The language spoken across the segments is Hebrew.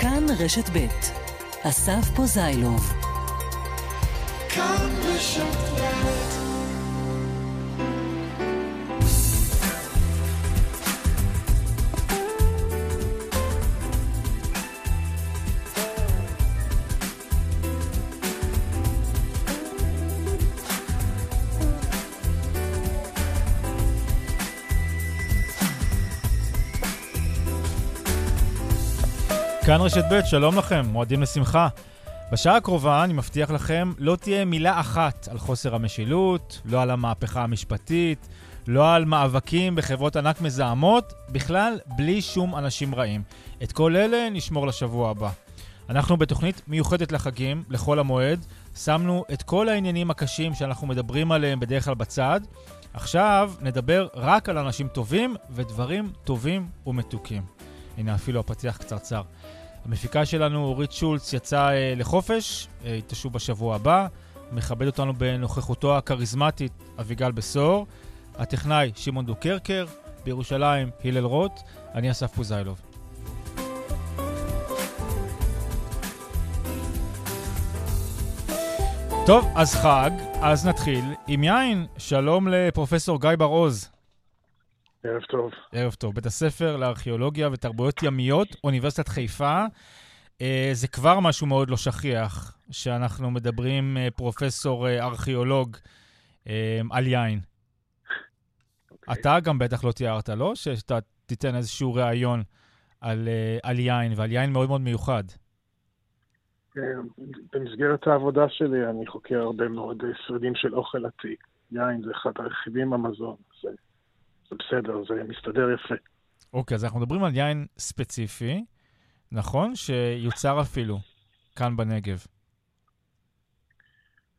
כאן רשת ב' אסף פוזיילוב. כאן רשת ב' כאן רשת ב', שלום לכם, מועדים לשמחה. בשעה הקרובה, אני מבטיח לכם, לא תהיה מילה אחת על חוסר המשילות, לא על המהפכה המשפטית, לא על מאבקים בחברות ענק מזהמות, בכלל בלי שום אנשים רעים. את כל אלה נשמור לשבוע הבא. אנחנו בתוכנית מיוחדת לחגים, לחול המועד, שמנו את כל העניינים הקשים שאנחנו מדברים עליהם בדרך כלל בצד. עכשיו נדבר רק על אנשים טובים ודברים טובים ומתוקים. הנה אפילו הפתיח קצרצר. המפיקה שלנו, אורית שולץ, יצאה אה, לחופש, אה, היא תשוב בשבוע הבא. מכבד אותנו בנוכחותו הכריזמטית אביגל בשור. הטכנאי, שמעון דוקרקר. בירושלים, הלל רוט. אני אסף פוזיילוב. טוב, אז חג, אז נתחיל עם יין. שלום לפרופסור גיא בר-עוז. ערב טוב. ערב טוב. בית הספר לארכיאולוגיה ותרבויות ימיות, אוניברסיטת חיפה. אה, זה כבר משהו מאוד לא שכיח, שאנחנו מדברים אה, פרופסור אה, ארכיאולוג על יין. Okay. אוקיי. אתה גם בטח לא תיארת, לא? שאתה תיתן איזשהו ראיון על, על יין, ועל יין מאוד מאוד מיוחד. במסגרת העבודה שלי אני חוקר הרבה מאוד שרידים של אוכל עתיק. יין זה אחד הרכיבים במזון. זה זה בסדר, זה מסתדר יפה. אוקיי, אז אנחנו מדברים על יין ספציפי, נכון? שיוצר אפילו כאן בנגב.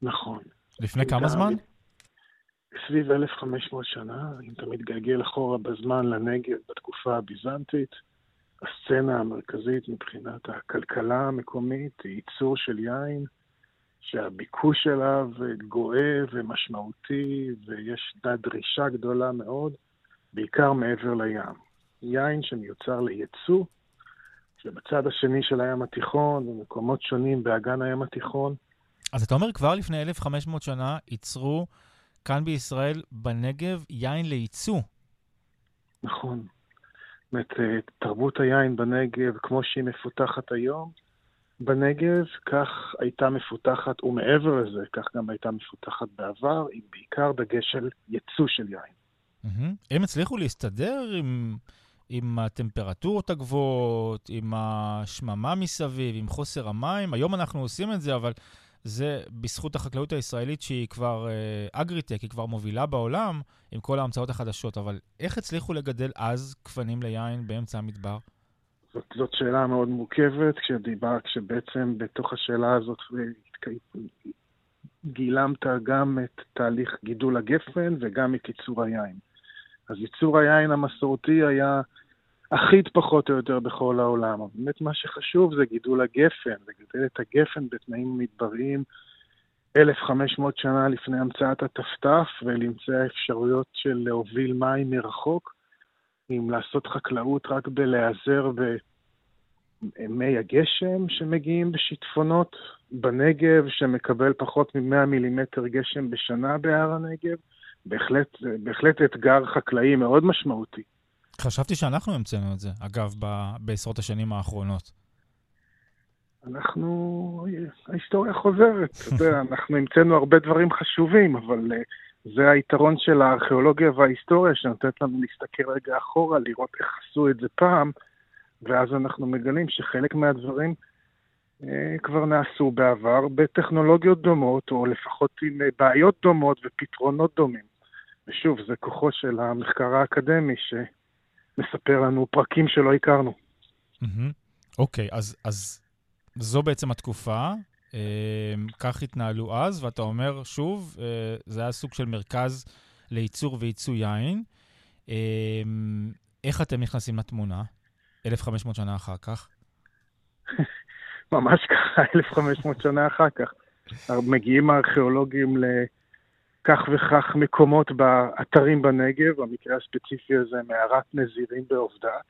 נכון. לפני כמה זמן? סביב 1,500 שנה, אם אתה מתגלגל אחורה בזמן לנגב בתקופה הביזנטית, הסצנה המרכזית מבחינת הכלכלה המקומית היא ייצור של יין, שהביקוש אליו גואה ומשמעותי, ויש דרישה גדולה מאוד. בעיקר מעבר לים. יין שמיוצר לייצוא, שבצד השני של הים התיכון, במקומות שונים באגן הים התיכון. אז אתה אומר, כבר לפני 1,500 שנה ייצרו כאן בישראל, בנגב, יין לייצוא. נכון. זאת אומרת, אה, תרבות היין בנגב, כמו שהיא מפותחת היום, בנגב, כך הייתה מפותחת, ומעבר לזה, כך גם הייתה מפותחת בעבר, עם בעיקר דגש של ייצוא של יין. Mm-hmm. הם הצליחו להסתדר עם, עם הטמפרטורות הגבוהות, עם השממה מסביב, עם חוסר המים. היום אנחנו עושים את זה, אבל זה בזכות החקלאות הישראלית שהיא כבר אה, אגריטק, היא כבר מובילה בעולם עם כל ההמצאות החדשות. אבל איך הצליחו לגדל אז גפנים ליין באמצע המדבר? זאת, זאת שאלה מאוד מורכבת, כשדיבר, כשבעצם בתוך השאלה הזאת גילמת גם את תהליך גידול הגפן וגם את ייצור היין. אז ייצור היין המסורתי היה אחיד פחות או יותר בכל העולם. באמת מה שחשוב זה גידול הגפן, לגדל את הגפן בתנאים מדבריים 1,500 שנה לפני המצאת הטפטף ולמצוא אפשרויות של להוביל מים מרחוק, עם לעשות חקלאות רק בלהיעזר במי הגשם שמגיעים בשיטפונות בנגב, שמקבל פחות מ-100 מילימטר גשם בשנה בהר הנגב. בהחלט, בהחלט אתגר חקלאי מאוד משמעותי. חשבתי שאנחנו המצאנו את זה, אגב, ב- בעשרות השנים האחרונות. אנחנו, ההיסטוריה חוזרת, אתה יודע, אנחנו המצאנו הרבה דברים חשובים, אבל uh, זה היתרון של הארכיאולוגיה וההיסטוריה, שנותנת לנו להסתכל רגע אחורה, לראות איך עשו את זה פעם, ואז אנחנו מגלים שחלק מהדברים uh, כבר נעשו בעבר בטכנולוגיות דומות, או לפחות עם uh, בעיות דומות ופתרונות דומים. ושוב, זה כוחו של המחקר האקדמי שמספר לנו פרקים שלא הכרנו. אוקיי, mm-hmm. okay, אז, אז זו בעצם התקופה, אה, כך התנהלו אז, ואתה אומר, שוב, אה, זה היה סוג של מרכז לייצור וייצוא יין. אה, איך אתם נכנסים לתמונה 1,500 שנה אחר כך? ממש ככה, 1,500 שנה אחר כך. מגיעים הארכיאולוגים ל... כך וכך מקומות באתרים בנגב, במקרה הספציפי הזה מערת נזירים בעובדת.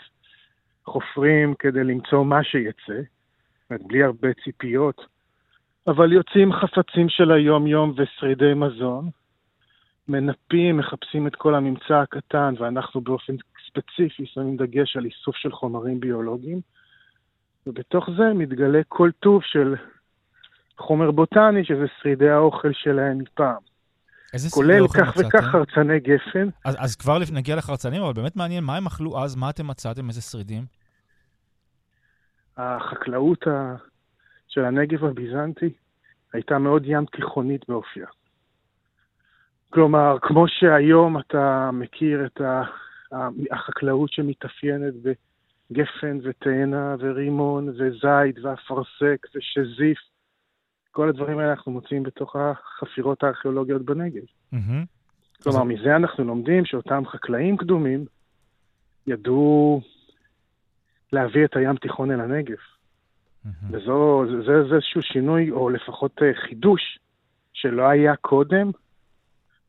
חופרים כדי למצוא מה שיצא, בלי הרבה ציפיות, אבל יוצאים חפצים של היום-יום ושרידי מזון, מנפים, מחפשים את כל הממצא הקטן, ואנחנו באופן ספציפי שמים דגש על איסוף של חומרים ביולוגיים, ובתוך זה מתגלה כל טוב של חומר בוטני, שזה שרידי האוכל שלהם מפעם. כולל כך וכך חרצני גפן. אז, אז כבר נגיע לחרצנים, אבל באמת מעניין, מה הם אכלו אז? מה אתם מצאתם? איזה שרידים? החקלאות ה... של הנגב הביזנטי הייתה מאוד ים תיכונית באופייה. כלומר, כמו שהיום אתה מכיר את החקלאות שמתאפיינת בגפן ותאנה ורימון וזית ואפרסק ושזיף, כל הדברים האלה אנחנו מוצאים בתוך החפירות הארכיאולוגיות בנגב. Mm-hmm. כלומר, מזה אנחנו לומדים שאותם חקלאים קדומים ידעו להביא את הים תיכון אל הנגב. Mm-hmm. וזו, זה, זה איזשהו שינוי, או לפחות אה, חידוש, שלא היה קודם,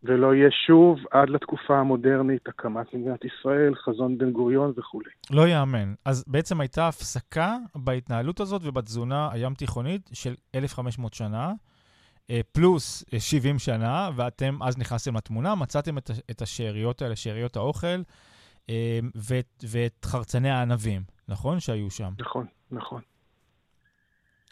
ולא יהיה שוב עד לתקופה המודרנית, הקמת מדינת ישראל, חזון בן גוריון וכולי. לא יאמן. אז בעצם הייתה הפסקה בהתנהלות הזאת ובתזונה הים תיכונית של 1,500 שנה, אה, פלוס 70 שנה, ואתם אז נכנסתם לתמונה, מצאתם את השאריות האלה, שאריות האוכל, אה, ואת, ואת חרצני הענבים, נכון? שהיו שם. נכון, נכון.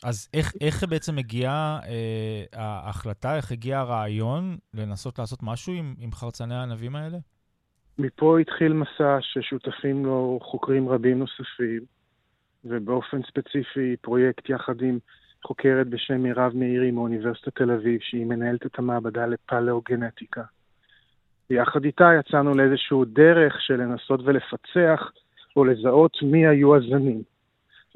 אז איך, איך בעצם הגיעה אה, ההחלטה, איך הגיע הרעיון לנסות לעשות משהו עם, עם חרצני הענבים האלה? מפה התחיל מסע ששותפים לו חוקרים רבים נוספים, ובאופן ספציפי פרויקט יחד עם חוקרת בשם מירב מאירי מאוניברסיטת תל אביב, שהיא מנהלת את המעבדה לפלאוגנטיקה. ויחד איתה יצאנו לאיזשהו דרך של לנסות ולפצח או לזהות מי היו הזנים.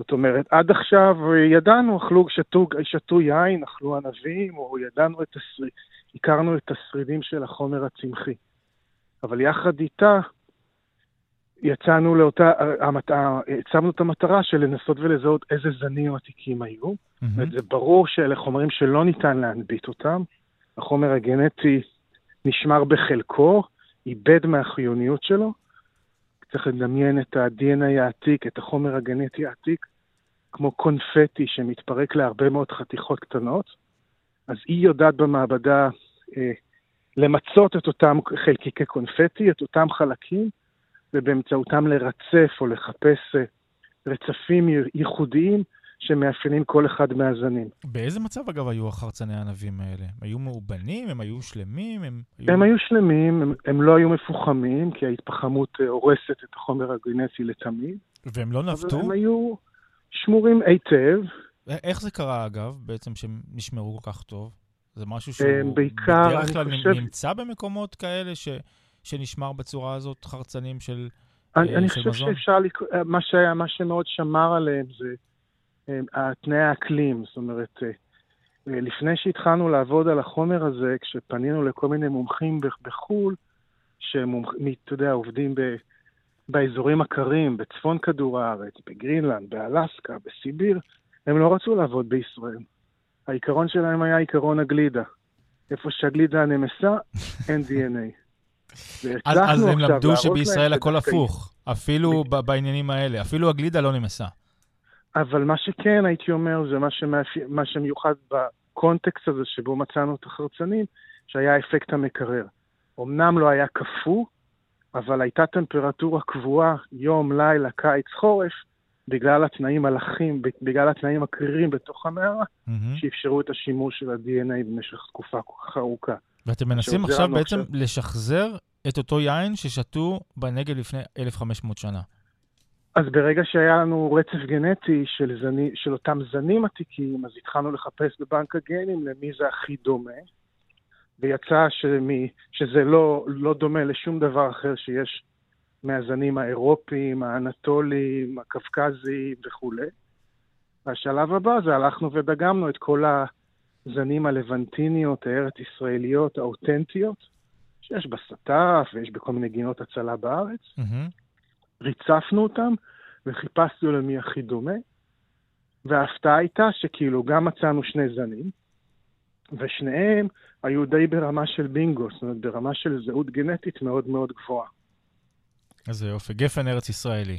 זאת אומרת, עד עכשיו ידענו, אכלו, שתו, שתו יין, אכלו ענבים, או ידענו את השריד, הכרנו את השרידים של החומר הצמחי. אבל יחד איתה, יצאנו לאותה, הצבנו את המטרה של לנסות ולזהות איזה זנים עתיקים היו. Mm-hmm. זה ברור שאלה חומרים שלא ניתן להנביט אותם. החומר הגנטי נשמר בחלקו, איבד מהחיוניות שלו. צריך לדמיין את ה-DNA העתיק, את החומר הגנטי העתיק, כמו קונפטי שמתפרק להרבה מאוד חתיכות קטנות, אז היא יודעת במעבדה אה, למצות את אותם חלקיקי קונפטי, את אותם חלקים, ובאמצעותם לרצף או לחפש אה, רצפים ייחודיים שמאפיינים כל אחד מהזנים. באיזה מצב, אגב, היו החרצני הענבים האלה? היו מאובנים? הם היו שלמים? הם היו, הם היו שלמים, הם, הם לא היו מפוחמים, כי ההתפחמות אה, הורסת את החומר הגנטי לתמיד. והם לא נבטו? אבל הם היו... שמורים היטב. איך זה קרה, אגב, בעצם שהם נשמרו כל כך טוב? זה משהו שהוא בעיקר, בדרך כלל חושב... נמצא במקומות כאלה ש, שנשמר בצורה הזאת חרצנים של, אני, אה, אני חושב מזון? שאפשר, לק... מה, שהיה, מה שמאוד שמר עליהם זה אה, תנאי האקלים. זאת אומרת, אה, לפני שהתחלנו לעבוד על החומר הזה, כשפנינו לכל מיני מומחים בחו"ל, שהם, אתה יודע, עובדים ב... באזורים הקרים, בצפון כדור הארץ, בגרינלנד, באלסקה, בסיביר, הם לא רצו לעבוד בישראל. העיקרון שלהם היה עיקרון הגלידה. איפה שהגלידה נמסה, אין DNA. אז, אז הם למדו שבישראל הכל הפוך, אפילו ב- בעניינים האלה, אפילו הגלידה לא נמסה. אבל מה שכן, הייתי אומר, זה מה, שמאפי... מה שמיוחד בקונטקסט הזה שבו מצאנו את החרצנים, שהיה אפקט המקרר. אמנם לא היה קפוא, אבל הייתה טמפרטורה קבועה, יום, לילה, קיץ, חורף, בגלל התנאים הלכים, בגלל התנאים הקרירים בתוך המערה, mm-hmm. שאפשרו את השימוש של ה-DNA במשך תקופה כל כך ארוכה. ואתם מנסים עכשיו בעצם עכשיו... לשחזר את אותו יין ששתו בנגב לפני 1,500 שנה. אז ברגע שהיה לנו רצף גנטי של, זני, של אותם זנים עתיקים, אז התחלנו לחפש בבנק הגנים למי זה הכי דומה. ויצא שמי, שזה לא, לא דומה לשום דבר אחר שיש מהזנים האירופיים, האנטוליים, הקווקזיים וכולי. והשלב הבא זה הלכנו ודגמנו את כל הזנים הלבנטיניות, הארץ-ישראליות, האותנטיות, שיש בסטף ויש בכל מיני גינות הצלה בארץ. Mm-hmm. ריצפנו אותם וחיפשנו למי הכי דומה. וההפתעה הייתה שכאילו גם מצאנו שני זנים, ושניהם היו די ברמה של בינגו, זאת אומרת, ברמה של זהות גנטית מאוד מאוד גבוהה. איזה יופי. גפן ארץ ישראלי.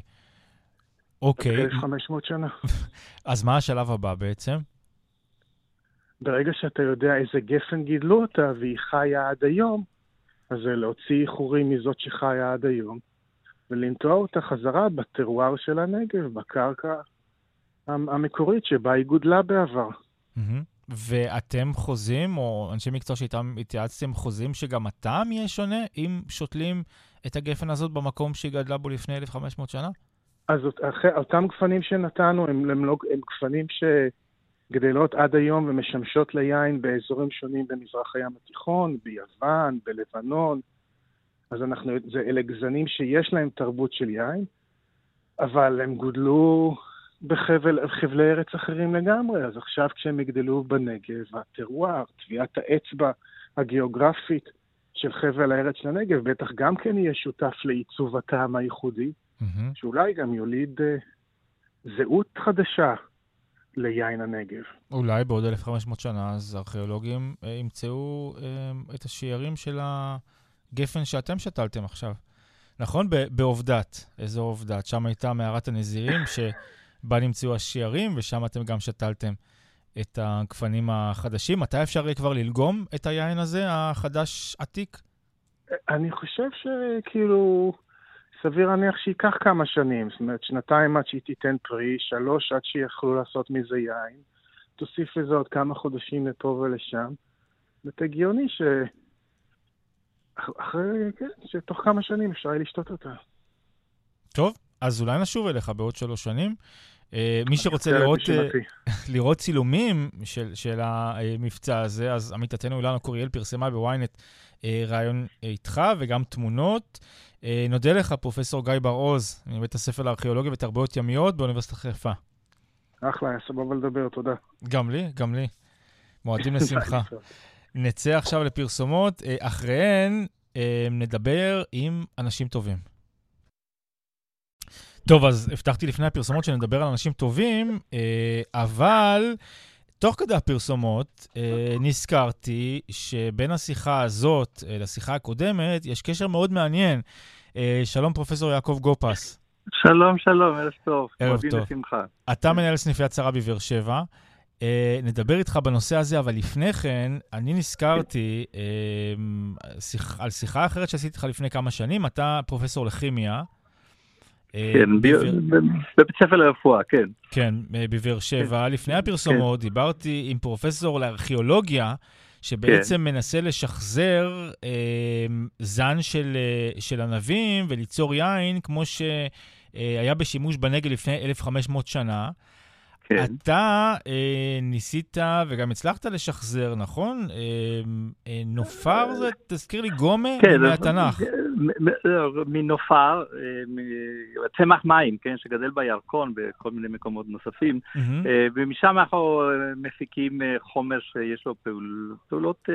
אוקיי. 1,500 שנה. אז מה השלב הבא בעצם? ברגע שאתה יודע איזה גפן גידלו אותה והיא חיה עד היום, אז זה להוציא איחורים מזאת שחיה עד היום, ולנטוע אותה חזרה בטרואר של הנגב, בקרקע המקורית שבה היא גודלה בעבר. ואתם חוזים, או אנשי מקצוע שאיתם התייעצתם, חוזים שגם הטעם יהיה שונה אם שותלים את הגפן הזאת במקום שהיא גדלה בו לפני 1,500 שנה? אז אותם גפנים שנתנו הם, הם, לא, הם גפנים שגדלות עד היום ומשמשות ליין באזורים שונים במזרח הים התיכון, ביוון, בלבנון. אז אנחנו, זה, אלה גזנים שיש להם תרבות של יין, אבל הם גודלו בחבלי ארץ אחרים לגמרי. אז עכשיו כשהם יגדלו בנגב, הטרואר, טביעת האצבע הגיאוגרפית של חבל הארץ של הנגב, בטח גם כן יהיה שותף לעיצוב הטעם הייחודי, mm-hmm. שאולי גם יוליד uh, זהות חדשה ליין הנגב. אולי בעוד 1,500 שנה, אז ארכיאולוגים uh, ימצאו uh, את השיירים של הגפן שאתם שתלתם עכשיו. נכון? בעובדת, אזור עובדת. שם הייתה מערת הנזירים, ש... בה נמצאו השיירים, ושם אתם גם שתלתם את הגפנים החדשים. מתי אפשר יהיה כבר ללגום את היין הזה, החדש עתיק? אני חושב שכאילו, סביר להניח שייקח כמה שנים. זאת אומרת, שנתיים עד שהיא תיתן פרי, שלוש עד שיכלו לעשות מזה יין. תוסיף לזה עוד כמה חודשים לפה ולשם. זאת הגיוני ש... אחרי, כן, שתוך כמה שנים אפשר יהיה לשתות אותה. טוב, אז אולי נשוב אליך בעוד שלוש שנים. Uh, מי שרוצה לראות, uh, לראות צילומים של, של המבצע הזה, אז עמיתתנו אילנה קוריאל פרסמה בוויינט uh, ראיון איתך וגם תמונות. נודה לך, פרופ' גיא בר-עוז, מבית הספר לארכיאולוגיה ותרבויות ימיות באוניברסיטת חיפה. אחלה, היה סבבה לדבר, תודה. גם לי, גם לי. מועדים לשמחה. נצא עכשיו לפרסומות, אחריהן נדבר עם אנשים טובים. טוב, אז הבטחתי לפני הפרסומות שנדבר על אנשים טובים, אה, אבל תוך כדי הפרסומות אה, נזכרתי שבין השיחה הזאת אה, לשיחה הקודמת יש קשר מאוד מעניין. שלום, פרופסור יעקב גופס. שלום, שלום, ערב טוב. ערב טוב. לשמחה. אתה מנהל סניף יד שרה בבאר שבע. Uh, נדבר איתך בנושא הזה, אבל לפני כן, אני נזכרתי uh, שיח, על שיחה אחרת שעשיתי איתך לפני כמה שנים. אתה פרופסור לכימיה, כן, בבית ספר לרפואה, כן. כן, בבאר שבע. כן. לפני הפרסומות כן. דיברתי עם פרופסור לארכיאולוגיה, שבעצם כן. מנסה לשחזר אה, זן של, אה, של ענבים וליצור יין, כמו שהיה בשימוש בנגל לפני 1,500 שנה. כן. אתה אה, ניסית וגם הצלחת לשחזר, נכון? אה, אה, נופר זה, תזכיר לי, גומה כן, מהתנ"ך. מנופר, אה, צמח מים, כן, שגדל בירקון בכל מיני מקומות נוספים, mm-hmm. אה, ומשם אנחנו מפיקים אה, חומר שיש לו פעול, פעולות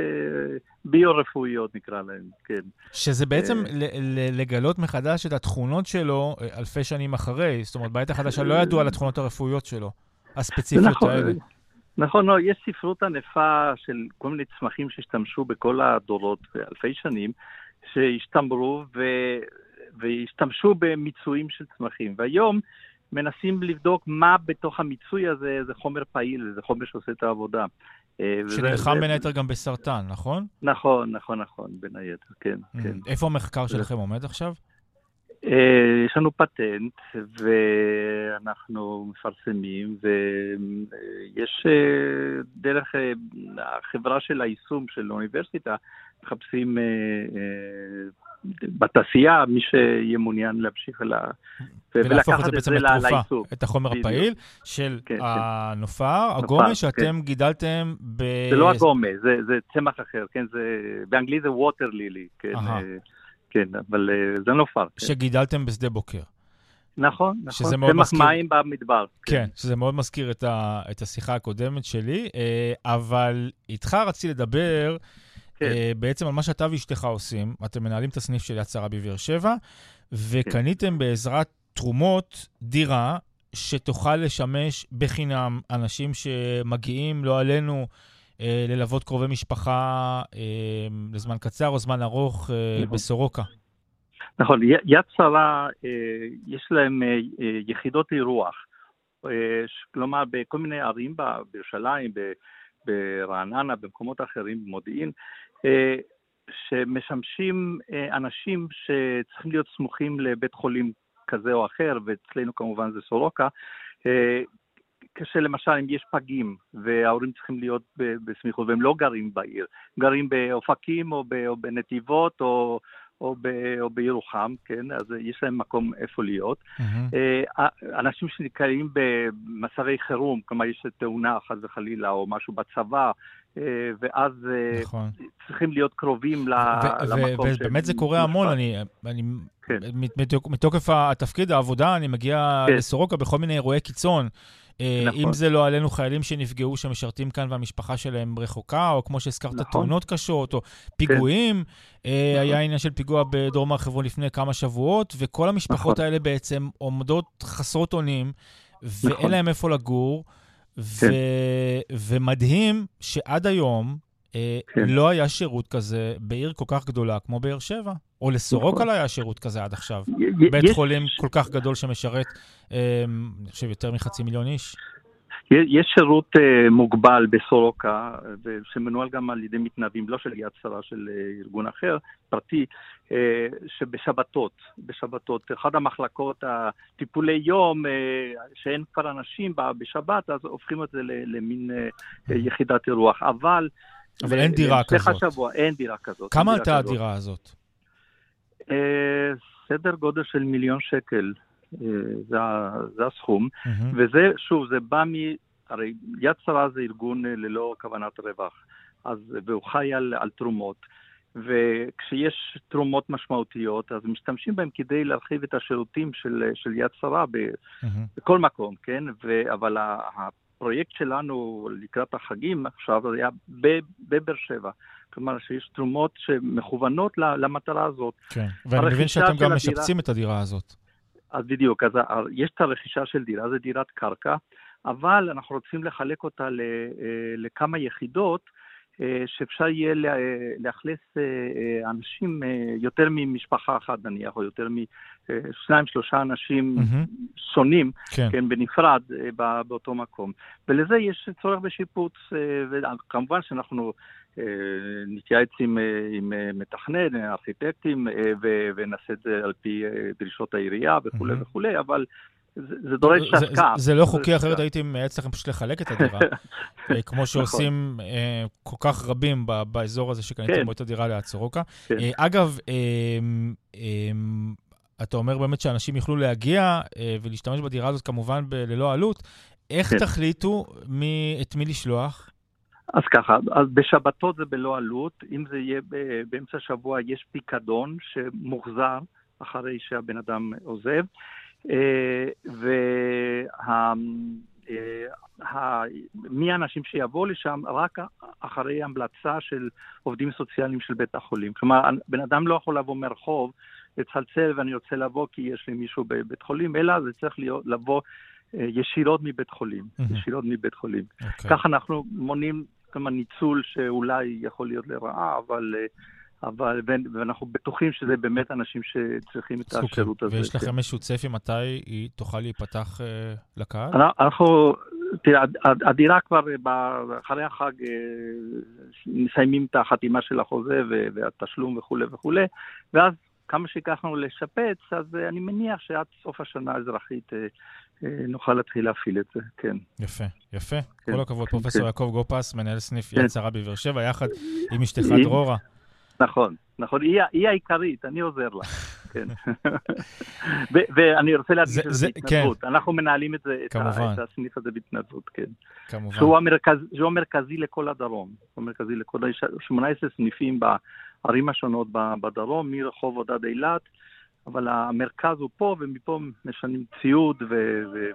ביו-רפואיות, נקרא להן, כן. שזה בעצם לגלות מחדש את התכונות שלו אלפי שנים אחרי, זאת אומרת, בעת החדשה לא ידעו על התכונות הרפואיות שלו. הספציפיות נכון, האלה. נכון, לא, יש ספרות ענפה של כל מיני צמחים שהשתמשו בכל הדורות, אלפי שנים, שהשתמרו ו... והשתמשו במיצויים של צמחים. והיום מנסים לבדוק מה בתוך המיצוי הזה, זה חומר פעיל, זה חומר שעושה את העבודה. אה, שנלחם בין היתר גם בסרטן, נכון? נכון, נכון, נכון, בין היתר, כן, mm. כן. איפה המחקר שלכם עומד עכשיו? אה, יש לנו פטנט ואנחנו מפרסמים ויש אה, דרך החברה של היישום של האוניברסיטה מחפשים בתעשייה מי שיהיה מעוניין להמשיך ל... ולהפוך את זה בעצם לתרופה, את החומר הפעיל של כן, כן. הנופר, הגומה שאתם כן. גידלתם ב... זה לא הגומה, זה צמח אחר, כן, באנגלית זה ווטר לילי, כן. כן, אבל זה נופר. שגידלתם בשדה בוקר. נכון, נכון. שזה מאוד מזכיר... מים במדבר. כן, כן שזה מאוד מזכיר את, ה... את השיחה הקודמת שלי, אה, אבל איתך רציתי לדבר כן. אה, בעצם על מה שאתה ואשתך עושים. אתם מנהלים את הסניף של יד שרה בבאר שבע, וקניתם כן. בעזרת תרומות דירה שתוכל לשמש בחינם אנשים שמגיעים, לא עלינו, אה, ללוות קרובי משפחה אה, לזמן קצר או זמן ארוך נכון. בסורוקה. נכון, יד שרה, יש להם יחידות אירוח. כלומר, בכל מיני ערים בירושלים, ברעננה, במקומות אחרים, במודיעין, שמשמשים אנשים שצריכים להיות סמוכים לבית חולים כזה או אחר, ואצלנו כמובן זה סורוקה, כשלמשל אם יש פגים וההורים צריכים להיות בסמיכות והם לא גרים בעיר, גרים באופקים או, או בנתיבות או, או, ב, או בירוחם, כן? אז יש להם מקום איפה להיות. Mm-hmm. אנשים שנקראים במצבי חירום, כלומר יש תאונה חס וחלילה או משהו בצבא, אה, ואז אה, נכון. צריכים להיות קרובים למקום. ובאמת זה קורה המון, אני, אני כן. מתוקף התפקיד, העבודה, אני מגיע כן. לסורוקה בכל מיני אירועי קיצון. נכון. אם זה לא עלינו חיילים שנפגעו שמשרתים כאן והמשפחה שלהם רחוקה, או כמו שהזכרת, נכון. תאונות קשות, או פיגועים. כן. נכון. היה עניין של פיגוע בדרום הר חברון לפני כמה שבועות, וכל המשפחות נכון. האלה בעצם עומדות חסרות אונים, ואין נכון. להם איפה לגור. כן. ו... ומדהים שעד היום כן. לא היה שירות כזה בעיר כל כך גדולה כמו באר שבע. או לסורוקה נכון. לא היה שירות כזה עד עכשיו. בית. חולים כל כך גדול שמשרת, אה, אני חושב, יותר מחצי מיליון איש. יש שירות uh, מוגבל בסורוקה, שמנוהל גם על ידי מתנדבים, לא של יד שרה, של ארגון אחר, פרטי, שבשבתות, בשבתות, אחת המחלקות, הטיפולי יום, שאין כבר אנשים בשבת, אז הופכים את זה למין יחידת אירוח. אבל... אבל אין דירה כזאת. השבוע, אין דירה כזאת. כמה עלתה הדירה הזאת? אה, סדר גודל של מיליון שקל, אה, זה, זה הסכום. וזה, שוב, זה בא מ... הרי יד שרה זה ארגון אה, ללא כוונת רווח, אז, והוא חי על, על תרומות. וכשיש תרומות משמעותיות, אז משתמשים בהם כדי להרחיב את השירותים של, של יד שרה ב, mm-hmm. בכל מקום, כן? ו, אבל הפרויקט שלנו לקראת החגים עכשיו היה בבאר שבע. כלומר שיש תרומות שמכוונות למטרה הזאת. כן, ואני מבין שאתם גם משפצים את הדירה הזאת. אז בדיוק, אז יש את הרכישה של דירה, זה דירת קרקע, אבל אנחנו רוצים לחלק אותה אה, לכמה יחידות, שאפשר יהיה לאכלס אה, אנשים, יותר ממשפחה אחת נניח, או יותר משניים, שלושה אנשים mm-hmm. שונים, כן. כן, בנפרד, באותו מקום. ולזה יש צורך בשיפוץ, וכמובן שאנחנו נתייעץ עם, עם מתכנן, ארכיטקטים, ונעשה את זה על פי דרישות העירייה וכולי mm-hmm. וכולי, אבל זה דורש השקעה. זה לא חוקי, אחרת הייתי מייעץ לכם פשוט לחלק את הדירה. אה, כמו נכון. שעושים אה, כל כך רבים באזור הזה שקניתם כן. בו את הדירה ליד סורוקה. כן. אה, אגב, אתה אומר באמת שאנשים יוכלו להגיע ולהשתמש בדירה הזאת כמובן ללא עלות. איך כן. תחליטו את מי לשלוח? אז ככה, אז בשבתות זה בלא עלות, אם זה יהיה באמצע השבוע יש פיקדון שמוחזר אחרי שהבן אדם עוזב, אה, ומי אה, האנשים שיבואו לשם רק אחרי המלצה של עובדים סוציאליים של בית החולים. כלומר, בן אדם לא יכול לבוא מרחוב, לצלצל ואני רוצה לבוא כי יש לי מישהו בבית חולים, אלא זה צריך להיות, לבוא אה, ישירות מבית חולים, mm-hmm. ישירות מבית חולים. Okay. אוקיי. כך אנחנו מונעים כמה ניצול שאולי יכול להיות לרעה, אבל... Uh, אבל, ואנחנו בטוחים שזה באמת אנשים שצריכים את השירות הזה. ויש לכם כן. איזשהו צפי מתי היא תוכל להיפתח אה, לקהל? אנחנו, תראה, הדירה כבר אחרי החג אה, מסיימים את החתימה של החוזה והתשלום וכולי וכולי, ואז כמה שיקח לנו לשפץ, אז אה, אני מניח שעד סוף השנה האזרחית אה, אה, נוכל להתחיל להפעיל את זה, כן. יפה, יפה. כן, כל הכבוד, פרופ' כן. יעקב גופס, מנהל סניף. יד שרה בבאר שבע, יחד עם אשתך דרורה. נכון, נכון, היא, היא העיקרית, אני עוזר לה, כן. ואני רוצה להדגיש את זה בהתנדבות, כן. אנחנו מנהלים את, זה, את, את הסניף הזה בהתנדבות, כן. כמובן. שהוא, המרכז, שהוא המרכזי לכל הדרום, הוא המרכזי לכל, 18 סניפים בערים השונות בדרום, מרחובות עד אילת, אבל המרכז הוא פה, ומפה משנים ציוד ו... תורמים,